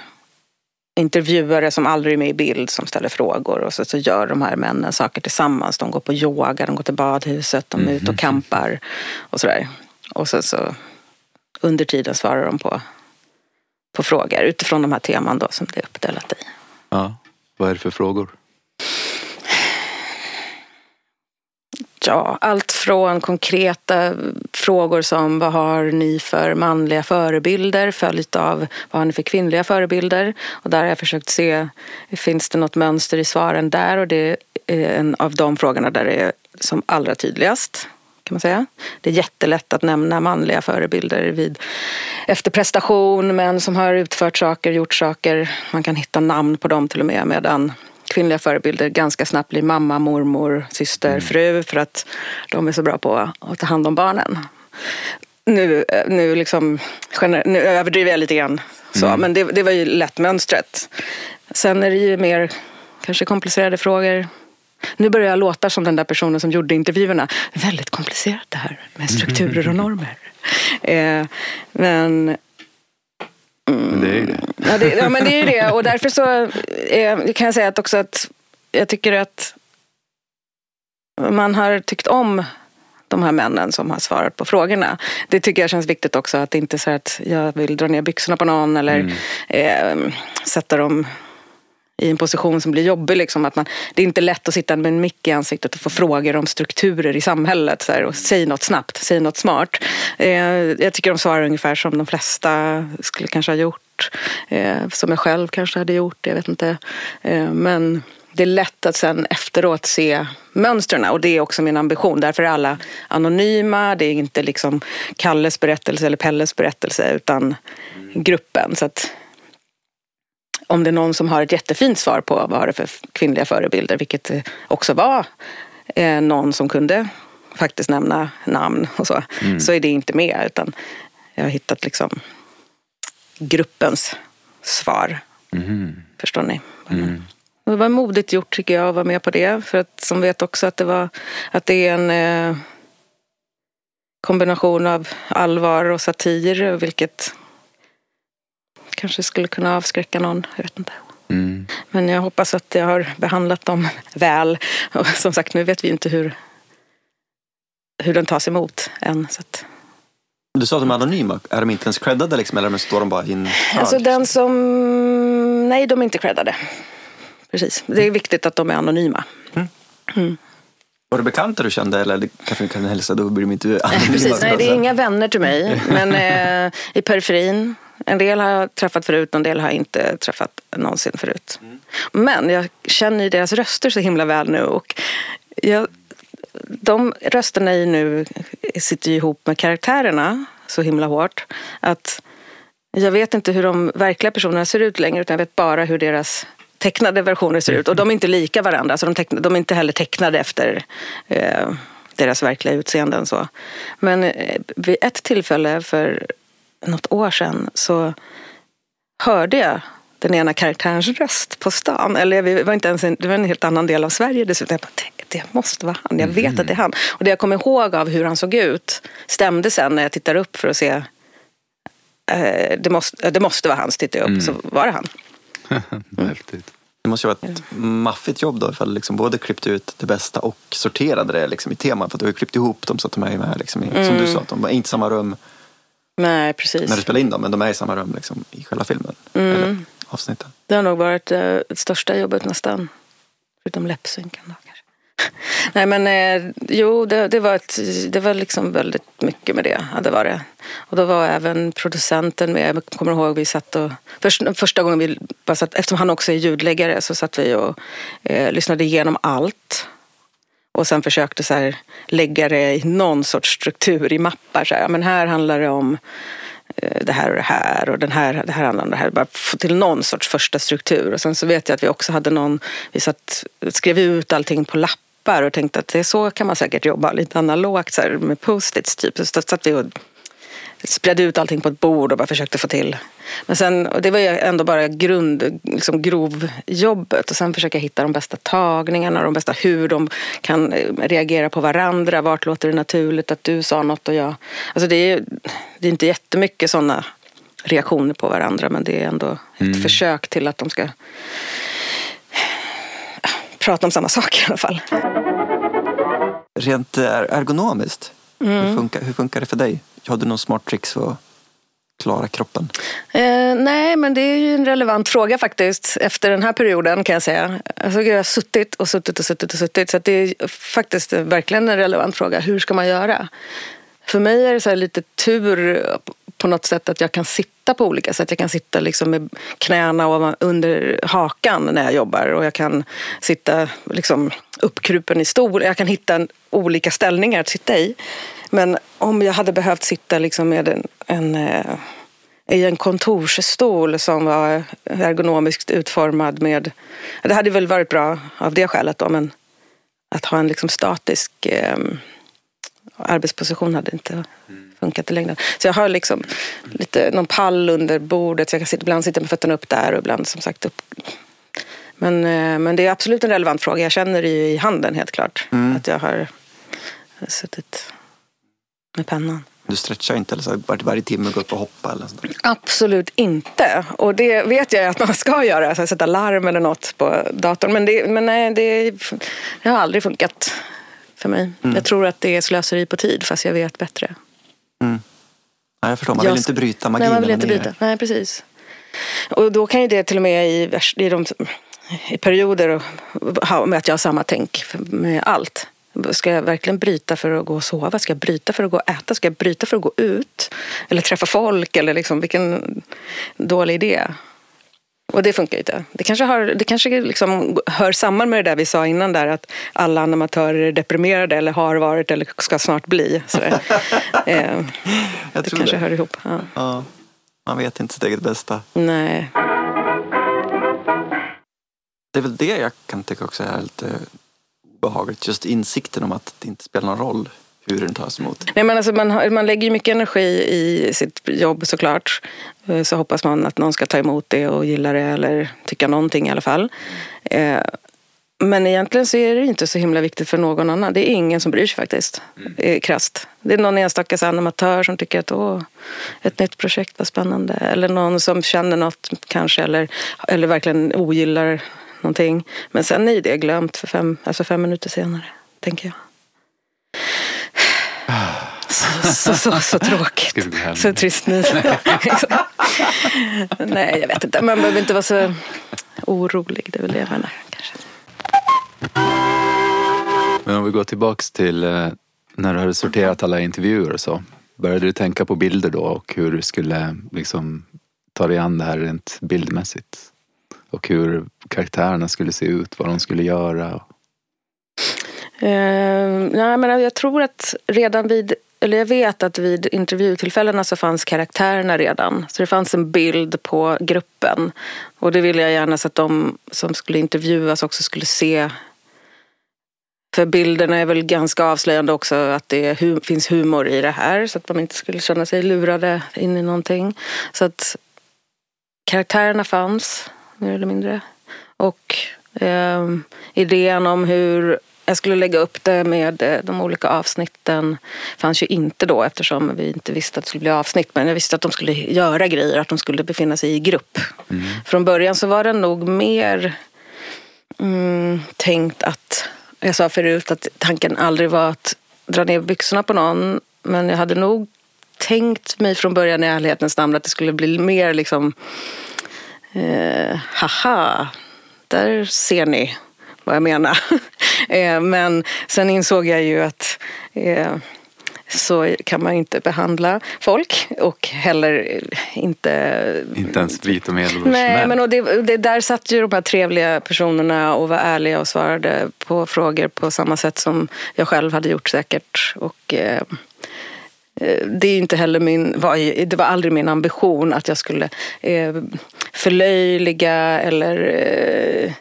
intervjuare som aldrig är med i bild som ställer frågor och så, så gör de här männen saker tillsammans. De går på yoga, de går till badhuset, de är ute och mhm. campar och sådär. Och så, så under tiden svarar de på, på frågor utifrån de här teman då som det är uppdelat i. Ja, vad är det för frågor? Ja, allt från konkreta frågor som vad har ni för manliga förebilder följt av vad har ni för kvinnliga förebilder? Och där har jag försökt se, finns det något mönster i svaren där? Och det är en av de frågorna där det är som allra tydligast. Kan man säga. Det är jättelätt att nämna manliga förebilder vid efter prestation, män som har utfört saker, gjort saker. Man kan hitta namn på dem till och med medan kvinnliga förebilder ganska snabbt blir mamma, mormor, syster, mm. fru för att de är så bra på att ta hand om barnen. Nu, nu, liksom, nu överdriver jag lite grann, så, mm. men det, det var ju lätt mönstret. Sen är det ju mer kanske komplicerade frågor. Nu börjar jag låta som den där personen som gjorde intervjuerna. Väldigt komplicerat det här med strukturer och normer. Eh, men men det är ju det. Ja, det, ja, men det är ju det. Och därför så eh, kan jag säga att också att jag tycker att man har tyckt om de här männen som har svarat på frågorna. Det tycker jag känns viktigt också. Att det inte är så att jag vill dra ner byxorna på någon eller mm. eh, sätta dem i en position som blir jobbig. Liksom, att man, det är inte lätt att sitta med en mick i ansiktet och få frågor om strukturer i samhället. Så här, och säg något snabbt, säg något smart. Eh, jag tycker de svarar ungefär som de flesta skulle kanske ha gjort. Eh, som jag själv kanske hade gjort, jag vet inte. Eh, men det är lätt att sen efteråt se mönstren och det är också min ambition. Därför är alla anonyma, det är inte liksom Kalles berättelse eller Pelles berättelse utan gruppen. Så att om det är någon som har ett jättefint svar på vad har det för kvinnliga förebilder, vilket också var eh, någon som kunde faktiskt nämna namn och så, mm. så är det inte med. Utan jag har hittat liksom gruppens svar. Mm. Förstår ni? Mm. Det var modigt gjort tycker jag att vara med på det. För att som vet också att det, var, att det är en eh, kombination av allvar och satir. Vilket kanske skulle kunna avskräcka någon. Jag vet inte. Mm. Men jag hoppas att jag har behandlat dem väl. Och som sagt, nu vet vi inte hur, hur den tas emot än. Så att... Du sa att de är anonyma. Är de inte ens creddade liksom, eller står de bara i en hög? Alltså den som... Nej, de är inte creddade. Precis. Det är viktigt att de är anonyma. Mm. Mm. Var det bekanta du kände eller kanske du kan hälsa, då blir de inte anonyma. Precis, nej det är inga vänner till mig. Men eh, i periferin en del har jag träffat förut, en del har jag inte träffat någonsin förut. Mm. Men jag känner ju deras röster så himla väl nu. Och jag, de rösterna i nu sitter ju ihop med karaktärerna så himla hårt. Att jag vet inte hur de verkliga personerna ser ut längre utan jag vet bara hur deras tecknade versioner ser ut. Och de är inte lika varandra, så de, teckna, de är inte heller tecknade efter eh, deras verkliga utseenden. Så. Men eh, vid ett tillfälle för något år sedan så hörde jag den ena karaktärens röst på stan. Eller det var, inte ens en, det var en helt annan del av Sverige dessutom. Jag bara, det måste vara han. Jag vet mm. att det är han. Och det jag kommer ihåg av hur han såg ut stämde sen när jag tittade upp för att se. Eh, det, måste, det måste vara han. Så tittade jag upp mm. så var det han. Häftigt. Det måste ju vara ett maffigt jobb då ifall liksom både klippte ut det bästa och sorterade det liksom i temat. För att du har klippt ihop dem så att de är med liksom i, mm. som du sa, att de var inte samma rum. Nej, precis. När du spelar in dem, men de är i samma rum liksom, i själva filmen. Mm. Eller avsnitten. Det har nog varit eh, det största jobbet nästan. Förutom läppsynken då kanske. Nej men eh, jo, det, det, var ett, det var liksom väldigt mycket med det. Ja, det var det. Och då var även producenten med. Jag kommer ihåg vi satt och... Först, första gången vi bara satt, eftersom han också är ljudläggare så satt vi och eh, lyssnade igenom allt. Och sen försökte så här, lägga det i någon sorts struktur i mappar. Så här, men här handlar det om eh, det här och det här och den här, det här handlar om det här. Bara få till någon sorts första struktur. Och sen så vet jag att vi också hade någon, vi satt, skrev ut allting på lappar och tänkte att det är så kan man säkert jobba lite analogt så här, med post-its typ. Så satt vi och spred ut allting på ett bord och bara försökte få till. Men sen, det var ju ändå bara grund, liksom grovjobbet och sen försöka hitta de bästa tagningarna, de bästa hur de kan eh, reagera på varandra. Vart låter det naturligt att du sa något och jag... Alltså det är, det är inte jättemycket sådana reaktioner på varandra men det är ändå mm. ett försök till att de ska prata om samma sak i alla fall. Rent eh, ergonomiskt, mm. hur, funkar, hur funkar det för dig? Har du någon smart tricks för att klara kroppen? Eh, nej, men det är ju en relevant fråga faktiskt efter den här perioden kan jag säga. Alltså, jag har suttit och suttit och suttit och suttit så det är faktiskt verkligen en relevant fråga. Hur ska man göra? För mig är det så lite tur på något sätt att jag kan sitta på olika sätt. Jag kan sitta liksom med knäna under hakan när jag jobbar och jag kan sitta liksom uppkrupen i stol. Jag kan hitta olika ställningar att sitta i. Men om jag hade behövt sitta liksom med en, en eh, i en kontorsstol som var ergonomiskt utformad med... Det hade väl varit bra av det skälet då, men att ha en liksom statisk eh, arbetsposition hade inte funkat i längden. Så jag har liksom lite, någon pall under bordet så jag kan sitta, ibland sitta med fötterna upp där och ibland som sagt upp. Men, eh, men det är absolut en relevant fråga. Jag känner det ju i handen helt klart. Mm. Att jag har suttit med pennan. Du stretchar inte eller så varit varje timme gått och hoppa eller sånt? Absolut inte. Och det vet jag att man ska göra. Så sätta larm eller något på datorn. Men, det, men nej, det, det har aldrig funkat för mig. Mm. Jag tror att det är slöseri på tid fast jag vet bättre. Mm. Ja, jag förstår, man vill jag, inte bryta magin. Nej, man vill inte bryta. Nej, precis. Och då kan ju det till och med i, i, de, i perioder ha med att jag har samma tänk med allt. Ska jag verkligen bryta för att gå och sova? Ska jag bryta för att gå och äta? Ska jag bryta för att gå ut? Eller träffa folk? Eller liksom, vilken dålig idé. Och det funkar ju inte. Det kanske, har, det kanske liksom hör samman med det där vi sa innan där att alla animatörer är deprimerade eller har varit eller ska snart bli. eh, Jag det tror kanske det. hör ihop. Ja. ja. Man vet inte sitt eget bästa. Nej. Det är väl det jag kan tycka också är lite obehagligt. Just insikten om att det inte spelar någon roll hur den tas emot. Nej, men alltså man, man lägger ju mycket energi i sitt jobb såklart. Eh, så hoppas man att någon ska ta emot det och gilla det eller tycka någonting i alla fall. Eh, men egentligen så är det inte så himla viktigt för någon annan. Det är ingen som bryr sig faktiskt. Mm. Krasst. Det är någon enstaka animatör som tycker att åh, ett nytt projekt var spännande. Eller någon som känner något kanske eller, eller verkligen ogillar någonting. Men sen är det glömt för fem, alltså fem minuter senare, tänker jag. Så, så, så, så tråkigt. Så trist nu. Nej, jag vet inte. Man behöver inte vara så orolig. Det är väl det jag menar. Kanske. Men om vi går tillbaks till eh, när du hade sorterat alla intervjuer och så. Började du tänka på bilder då och hur du skulle liksom ta dig an det här rent bildmässigt? Och hur karaktärerna skulle se ut, vad de skulle göra? Uh, nej, men jag tror att redan vid, eller jag vet att vid intervjutillfällena så fanns karaktärerna redan. Så det fanns en bild på gruppen. Och det ville jag gärna så att de som skulle intervjuas också skulle se. För bilderna är väl ganska avslöjande också att det hu finns humor i det här. Så att de inte skulle känna sig lurade in i någonting. Så att karaktärerna fanns, mer eller mindre. Och eh, idén om hur jag skulle lägga upp det med eh, de olika avsnitten. fanns ju inte då eftersom vi inte visste att det skulle bli avsnitt. Men jag visste att de skulle göra grejer, att de skulle befinna sig i grupp. Mm. Från början så var det nog mer mm, tänkt att, jag sa förut att tanken aldrig var att dra ner byxorna på någon. Men jag hade nog tänkt mig från början i ärlighetens namn att det skulle bli mer liksom eh, haha, där ser ni vad jag menar. Eh, men sen insåg jag ju att eh, så kan man inte behandla folk och heller inte... Inte ens vit och medelålders Nej, men och det, det, där satt ju de här trevliga personerna och var ärliga och svarade på frågor på samma sätt som jag själv hade gjort säkert. Och, eh, Eh, det är inte heller min, var, det var aldrig min ambition att jag skulle eh, förlöjliga eller eh,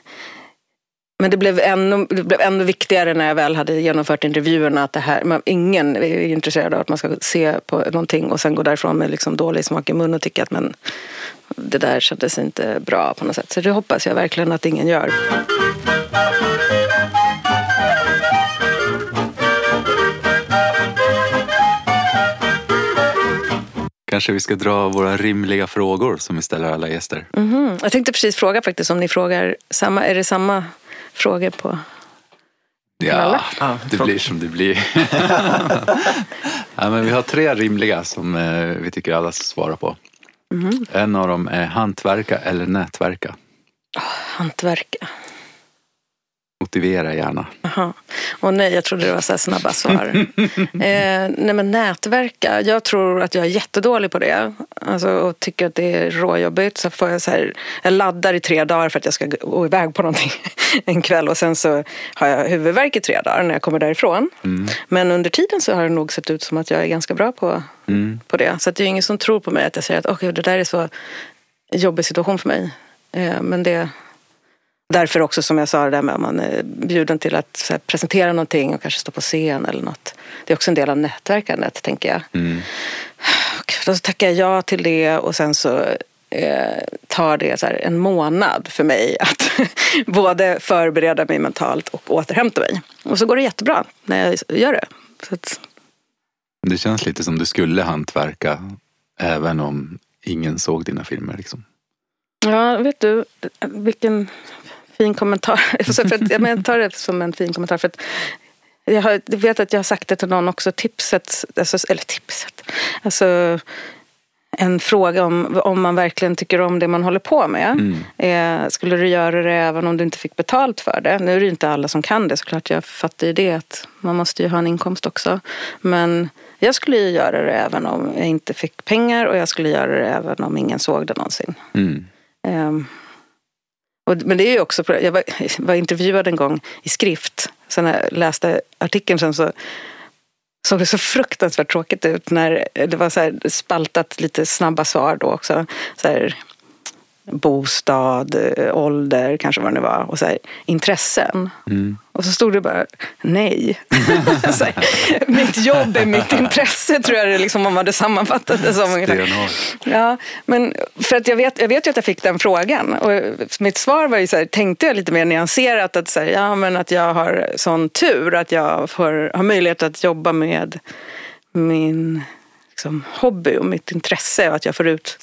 men det blev, ännu, det blev ännu viktigare när jag väl hade genomfört intervjuerna att det här, man, ingen är intresserad av att man ska se på någonting och sen gå därifrån med liksom dålig smak i munnen och tycka att men, det där kändes inte bra på något sätt. Så det hoppas jag verkligen att ingen gör. Kanske vi ska dra våra rimliga frågor som vi ställer alla gäster. Mhm. Jag tänkte precis fråga faktiskt om ni frågar samma, är det samma frågor på Ja, det blir som det blir. ja, men vi har tre rimliga som eh, vi tycker alla ska svara på. Mhm. En av dem är hantverka eller nätverka. hantverka? Motivera gärna. Jaha. Och nej, jag trodde det var så snabba svar. eh, nej men nätverka, jag tror att jag är jättedålig på det. Alltså, och tycker att det är råjobbigt. Så får jag, så här, jag laddar i tre dagar för att jag ska gå iväg på någonting en kväll. Och sen så har jag huvudvärk i tre dagar när jag kommer därifrån. Men under tiden så har det nog sett ut som att jag är ganska bra på, Mm. på det. Så att det är ingen som tror på mig att jag säger att okay, det där är så jobbig situation för mig. Eh, men det Därför också som jag sa det där med att man är bjuden till att så här, presentera någonting och kanske stå på scen eller något. Det är också en del av nätverkandet tänker jag. Mm. Och då tackar jag ja till det och sen så eh, tar det så här en månad för mig att både förbereda mig mentalt och återhämta mig. Och så går det jättebra när jag gör det. Så att, Det känns lite som du skulle hantverka även om ingen såg dina filmer. Liksom. ja, vet du vilken fin kommentar. För att, jag tar det som en fin kommentar. För att jag, har, jag vet att jag har sagt det till någon också, tipset, alltså, eller tipset, alltså en fråga om, om man verkligen tycker om det man håller på med. Mm. Eh, skulle du göra det även om du inte fick betalt för det? Nu är det ju inte alla som kan det såklart. Jag fattar ju det att man måste ju ha en inkomst också. Men jag skulle ju göra det även om jag inte fick pengar och jag skulle göra det även om ingen såg det någonsin. Mm. Ehm, och, men det är ju också, jag var, var intervjuad en gång i skrift. sen när jag läste artikeln sen så såg det så fruktansvärt tråkigt ut när det var så här spaltat lite snabba svar då också. Så här, bostad, eh, ålder, kanske vad det var. Och så här, intressen. Mm. Och så stod det bara nej. här, mitt jobb är mitt intresse tror jag det liksom man hade sammanfattat det som. Ja, men för att jag vet, jag vet ju att jag fick den frågan. Och mitt svar var ju så här, tänkte jag lite mer nyanserat att, så här, ja, men att jag har sån tur att jag får, har möjlighet att jobba med min liksom, hobby och mitt intresse och att jag får ut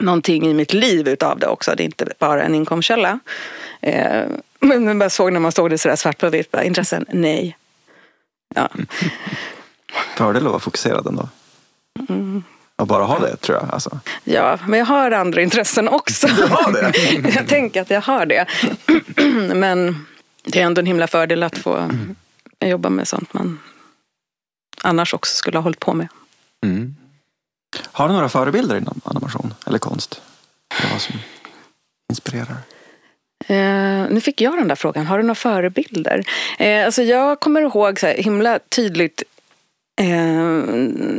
någonting i mitt liv utav det också. Det är inte bara en inkomstkälla. Eh, men jag bara såg när man såg det sådär svart på vitt, bara, intressen, nej. Ja. Fördel att vara fokuserad ändå. Mm. Och bara ha det tror jag. Alltså. Ja, men jag har andra intressen också. Du har det? jag tänker att jag har det. men det är ändå en himla fördel att få jobba med sånt man annars också skulle ha hållit på med. Mm. Har du några förebilder inom animation eller konst? Vad som inspirerar? Eh, nu fick jag den där frågan. Har du några förebilder? Eh, alltså jag kommer ihåg så himla tydligt eh,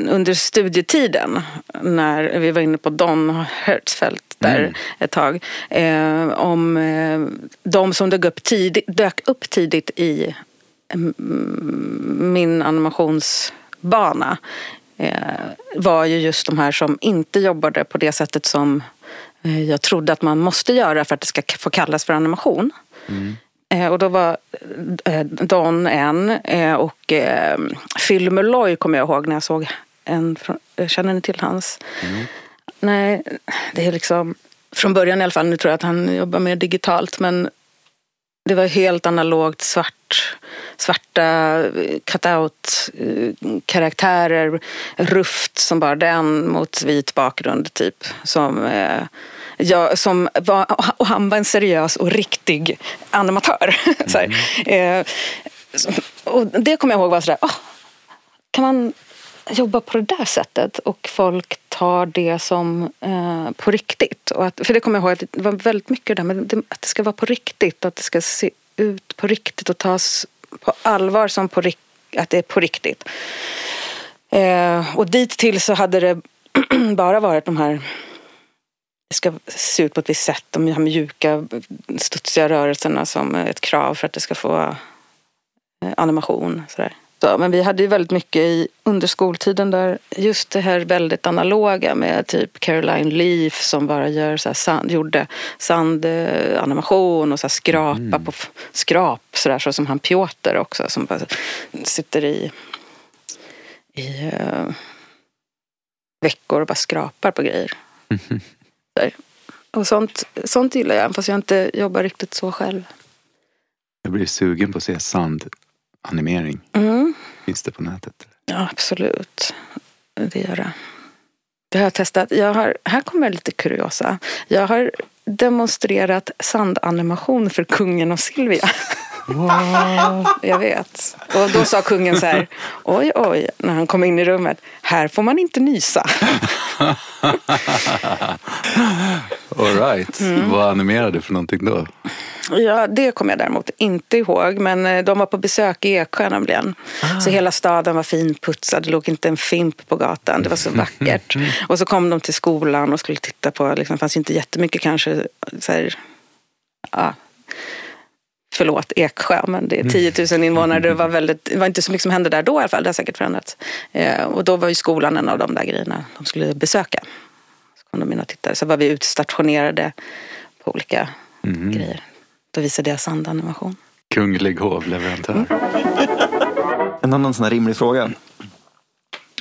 under studietiden när vi var inne på Don Hertzfeldt där Mm. ett tag. Om de som dök upp, tidigt, dök upp tidigt i mm, min animationsbana var ju just de här som inte jobbade på det sättet som eh, jag trodde att man måste göra för att det ska få kallas för animation. Eh, och då var eh, Don en eh, och eh, Phil Mulloy kommer jag ihåg när jag såg en. Eh, känner ni till hans? Nej, det är liksom från början i alla fall. Nu tror jag att han jobbar mer digitalt men det var helt analogt svart, svarta cutout-karaktärer, ruft som bara den mot vit bakgrund typ. Som, eh, jag, som var, och han var en seriös och riktig animatör. så här. Eh, och det kommer jag ihåg var sådär, oh, kan man jobba på det där sättet och folk tar det som eh, på riktigt. Och att, för det kommer jag ihåg att det var väldigt mycket det där med det, att det ska vara på riktigt, att det ska se ut på riktigt och tas på allvar som på, att det är på riktigt. Eh, och dit till så hade det bara varit de här det ska se ut på ett visst sätt. De här mjuka, studsiga rörelserna som ett krav för att det ska få eh, animation. Sådär. Så, men vi hade ju väldigt mycket i, under skoltiden där just det här väldigt analoga med typ Caroline Leaf som bara gör så sand, gjorde sandanimation och så skrapa mm. på skrap sådär så som han Piotr också som bara sitter i, i uh, veckor och bara skrapar på grejer. Mm. Och sånt, sånt gillar jag, fast jag inte jobbar riktigt så själv. Jag blir sugen på att se sandanimering. Mm. Finns det på nätet? Ja, absolut. Det gör det. Det har jag testat. Jag har, här kommer lite kuriosa. Jag har demonstrerat sandanimation för kungen och Silvia. Jag vet. Och då sa kungen så här, oj oj, när han kom in i rummet, här får man inte nysa. All right. Mm. Vad animerade du för någonting då? Ja, det kommer jag däremot inte ihåg. Men eh, de var på besök i Eksjö nämligen. Ah. Så hela staden var finputsad. Det låg inte en fimp på gatan. Det var så vackert. och så kom de till skolan och skulle titta på, liksom, det fanns inte jättemycket kanske, så här, ja, förlåt Eksjö, men det är 10 000 invånare. Det var, väldigt, det var inte så mycket som hände där då i alla fall. Det har säkert förändrats. Eh, och då var ju skolan en av de där grejerna de skulle besöka. Så kom de in och tittade. Så var vi utstationerade på olika mm. grejer. Då visade jag sandanimation. Kunglig hovleverantör. Mm. En annan sån här rimlig fråga.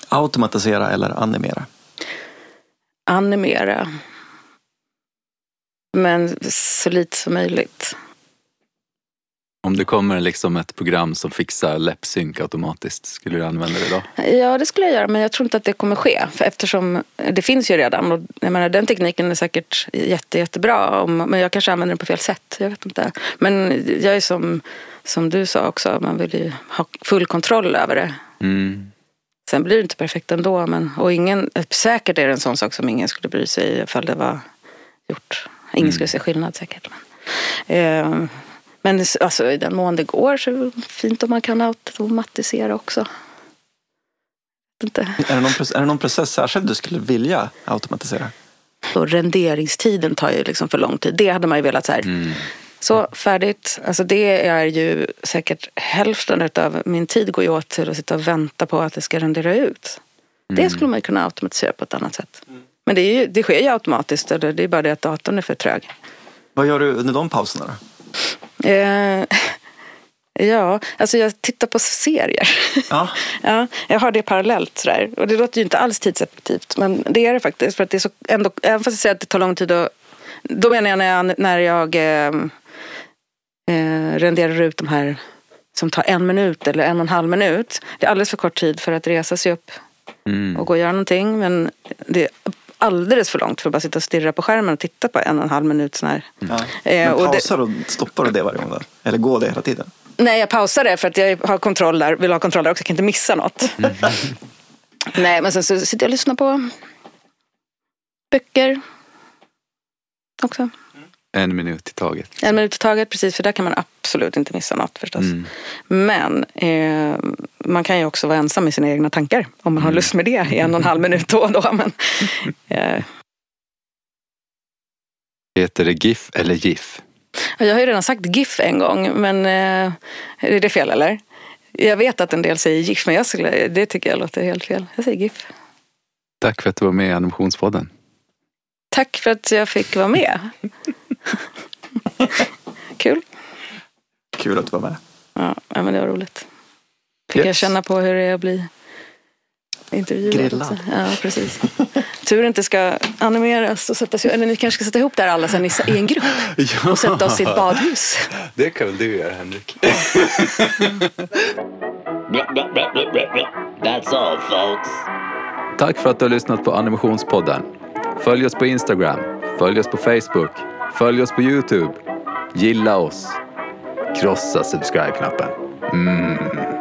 Automatisera eller animera? Animera. Men så lite som möjligt. Om det kommer liksom ett program som fixar läppsynk automatiskt, skulle du använda det då? Ja, det skulle jag göra, men jag tror inte att det kommer ske. För eftersom det finns ju redan och jag menar, den tekniken är säkert jätte, jättebra. Men jag kanske använder den på fel sätt. Jag vet inte. Men jag är som, som du sa också, man vill ju ha full kontroll över det. Mm. Sen blir det inte perfekt ändå. Men, och ingen, säkert är det en sån sak som ingen skulle bry sig ifall det var gjort. Ingen mm. skulle se skillnad säkert. Men, eh, men alltså, i den mån det går så är det fint om man kan automatisera också. Inte. Är, det någon, är det någon process särskilt du skulle vilja automatisera? Och renderingstiden tar ju liksom för lång tid. Det hade man ju velat så här. Mm. Så färdigt. Alltså det är ju säkert hälften av min tid går ju åt till att sitta och vänta på att det ska rendera ut. Mm. Det skulle man kunna automatisera på ett annat sätt. Mm. Men det, är ju, det sker ju automatiskt. Det är bara det att datorn är för trög. Vad gör du under de pauserna då? Eh, ja, alltså jag tittar på serier. Ja. ja, jag har det parallellt sådär. Och det låter ju inte alls tidseffektivt. Men det är det faktiskt. För att det är så, ändå, även fast jag säger att det tar lång tid att då menar jag när jag, när jag eh, eh, renderar ut de här som tar en minut eller en och en halv minut. Det är alldeles för kort tid för att resa sig upp mm. och gå och göra någonting. Men det är alldeles för långt för att bara sitta och stirra på skärmen och titta på en och en halv minut. Sån här. Ja. Eh, Men pausar och stoppar du det varje gång? Då? Eller går det hela tiden? Nej, jag pausar det för att jag har kontroll där, vill ha kontroll där också. Jag kan inte missa något. Mm. Nej, men sen så sitter jag och lyssnar på böcker också. En minut i taget. En minut i taget, precis. För där kan man absolut inte missa något förstås. Mm. Men eh, man kan ju också vara ensam i sina egna tankar. Om man har mm. lust med det i en och en halv minut då och då. Men, eh. Heter det GIF eller GIF? Jag har ju redan sagt GIF en gång. Men eh, är det fel eller? Jag vet att en del säger GIF, men jag skulle, det tycker jag låter helt fel. Jag säger GIF. Tack för att du var med i Animationspodden. Tack för att jag fick vara med. Kul. Kul att du var med. Ja, men det var roligt. Fick yes. jag känna på hur det är att bli intervjuad. Grillad. Ja, precis. Tur inte ska animeras och sättas Eller ni kanske ska sätta ihop det här alla sen i, en grupp. Ja. Och sätta oss i ett badhus. Det kan väl du göra Henrik. That's all folks. Tack för att du har lyssnat på Animationspodden. Följ oss på Instagram. Följ oss på Facebook. Följ oss på Youtube. Gilla oss. Krossa subscribe-knappen. Mm.